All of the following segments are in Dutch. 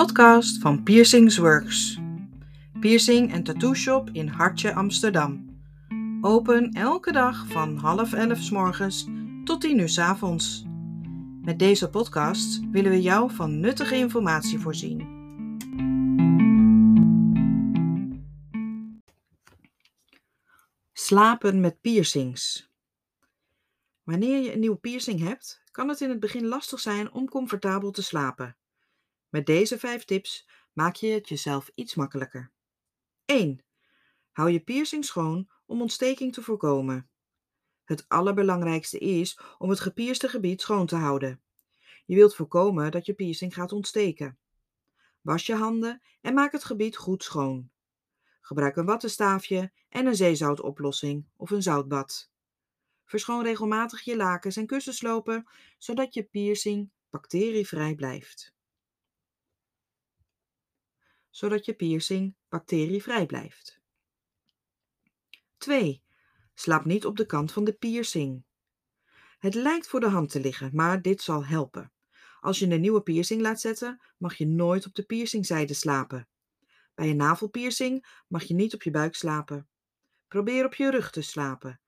podcast van Piercings Works. Piercing en tattoo shop in Hartje, Amsterdam. Open elke dag van half elf s morgens tot tien uur s avonds. Met deze podcast willen we jou van nuttige informatie voorzien. Slapen met piercings. Wanneer je een nieuwe piercing hebt, kan het in het begin lastig zijn om comfortabel te slapen. Met deze vijf tips maak je het jezelf iets makkelijker. 1. Hou je piercing schoon om ontsteking te voorkomen. Het allerbelangrijkste is om het gepierste gebied schoon te houden. Je wilt voorkomen dat je piercing gaat ontsteken. Was je handen en maak het gebied goed schoon. Gebruik een wattenstaafje en een zeezoutoplossing of een zoutbad. Verschoon regelmatig je lakens en kussenslopen, zodat je piercing bacterievrij blijft zodat je piercing bacterievrij blijft. 2. Slaap niet op de kant van de piercing. Het lijkt voor de hand te liggen, maar dit zal helpen. Als je een nieuwe piercing laat zetten, mag je nooit op de piercingzijde slapen. Bij een navelpiercing mag je niet op je buik slapen. Probeer op je rug te slapen.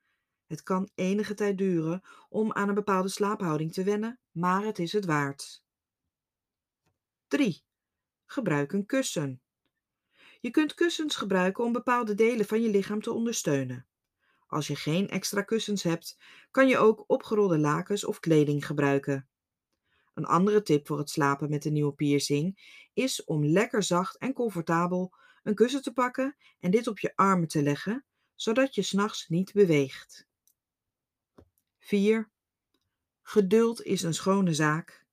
Het kan enige tijd duren om aan een bepaalde slaaphouding te wennen, maar het is het waard. 3. Gebruik een kussen. Je kunt kussens gebruiken om bepaalde delen van je lichaam te ondersteunen. Als je geen extra kussens hebt, kan je ook opgerolde lakens of kleding gebruiken. Een andere tip voor het slapen met een nieuwe piercing is om lekker zacht en comfortabel een kussen te pakken en dit op je armen te leggen, zodat je s'nachts niet beweegt. 4. Geduld is een schone zaak.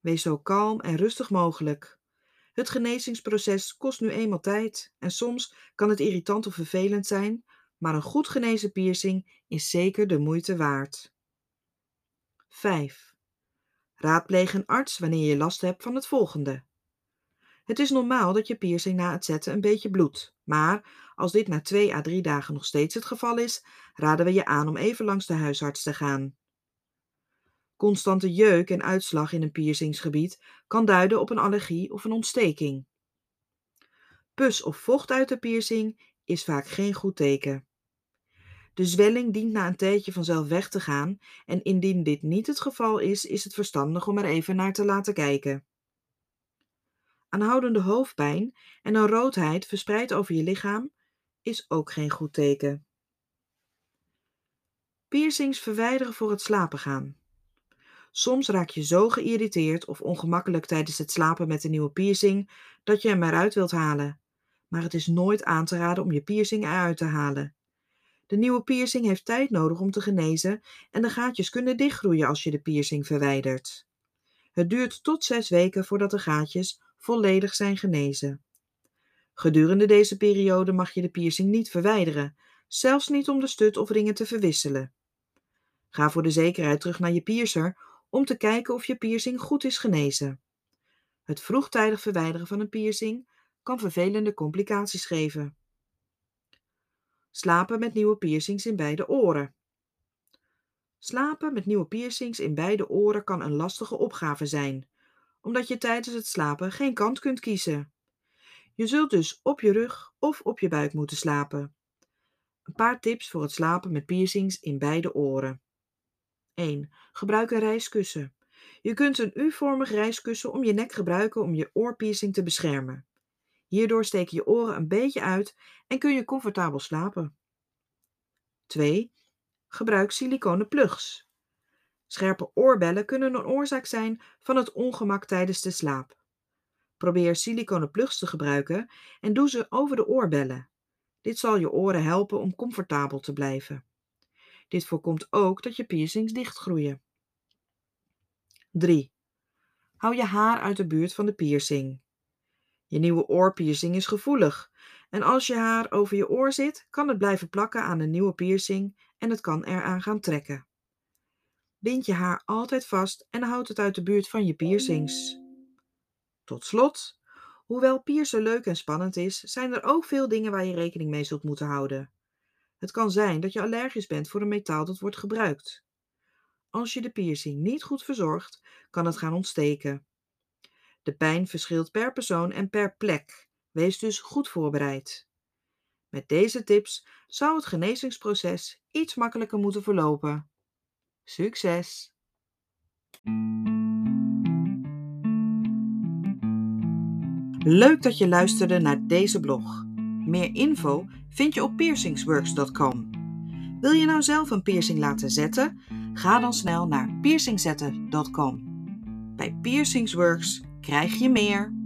Wees zo kalm en rustig mogelijk. Het genezingsproces kost nu eenmaal tijd en soms kan het irritant of vervelend zijn, maar een goed genezen piercing is zeker de moeite waard. 5. Raadpleeg een arts wanneer je last hebt van het volgende. Het is normaal dat je piercing na het zetten een beetje bloedt, maar als dit na 2 à 3 dagen nog steeds het geval is, raden we je aan om even langs de huisarts te gaan. Constante jeuk en uitslag in een piercingsgebied kan duiden op een allergie of een ontsteking. Pus of vocht uit de piercing is vaak geen goed teken. De zwelling dient na een tijdje vanzelf weg te gaan en indien dit niet het geval is, is het verstandig om er even naar te laten kijken. Aanhoudende hoofdpijn en een roodheid verspreid over je lichaam is ook geen goed teken. Piercings verwijderen voor het slapen gaan. Soms raak je zo geïrriteerd of ongemakkelijk tijdens het slapen met een nieuwe piercing dat je hem eruit wilt halen. Maar het is nooit aan te raden om je piercing eruit te halen. De nieuwe piercing heeft tijd nodig om te genezen en de gaatjes kunnen dichtgroeien als je de piercing verwijdert. Het duurt tot zes weken voordat de gaatjes volledig zijn genezen. Gedurende deze periode mag je de piercing niet verwijderen, zelfs niet om de stut of ringen te verwisselen. Ga voor de zekerheid terug naar je piercer om te kijken of je piercing goed is genezen. Het vroegtijdig verwijderen van een piercing kan vervelende complicaties geven. Slapen met nieuwe piercings in beide oren. Slapen met nieuwe piercings in beide oren kan een lastige opgave zijn, omdat je tijdens het slapen geen kant kunt kiezen. Je zult dus op je rug of op je buik moeten slapen. Een paar tips voor het slapen met piercings in beide oren. 1. Gebruik een reiskussen. Je kunt een U-vormig reiskussen om je nek gebruiken om je oorpiercing te beschermen. Hierdoor steken je oren een beetje uit en kun je comfortabel slapen. 2. Gebruik siliconen plugs. Scherpe oorbellen kunnen een oorzaak zijn van het ongemak tijdens de slaap. Probeer siliconen plugs te gebruiken en doe ze over de oorbellen. Dit zal je oren helpen om comfortabel te blijven. Dit voorkomt ook dat je piercings dichtgroeien. 3. Hou je haar uit de buurt van de piercing. Je nieuwe oorpiercing is gevoelig en als je haar over je oor zit, kan het blijven plakken aan een nieuwe piercing en het kan eraan gaan trekken. Bind je haar altijd vast en houd het uit de buurt van je piercings. Tot slot, hoewel piercen leuk en spannend is, zijn er ook veel dingen waar je rekening mee zult moeten houden. Het kan zijn dat je allergisch bent voor een metaal dat wordt gebruikt. Als je de piercing niet goed verzorgt, kan het gaan ontsteken. De pijn verschilt per persoon en per plek. Wees dus goed voorbereid. Met deze tips zou het genezingsproces iets makkelijker moeten verlopen. Succes! Leuk dat je luisterde naar deze blog. Meer info vind je op piercingsworks.com. Wil je nou zelf een piercing laten zetten? Ga dan snel naar piercingzetten.com. Bij Piercingsworks krijg je meer.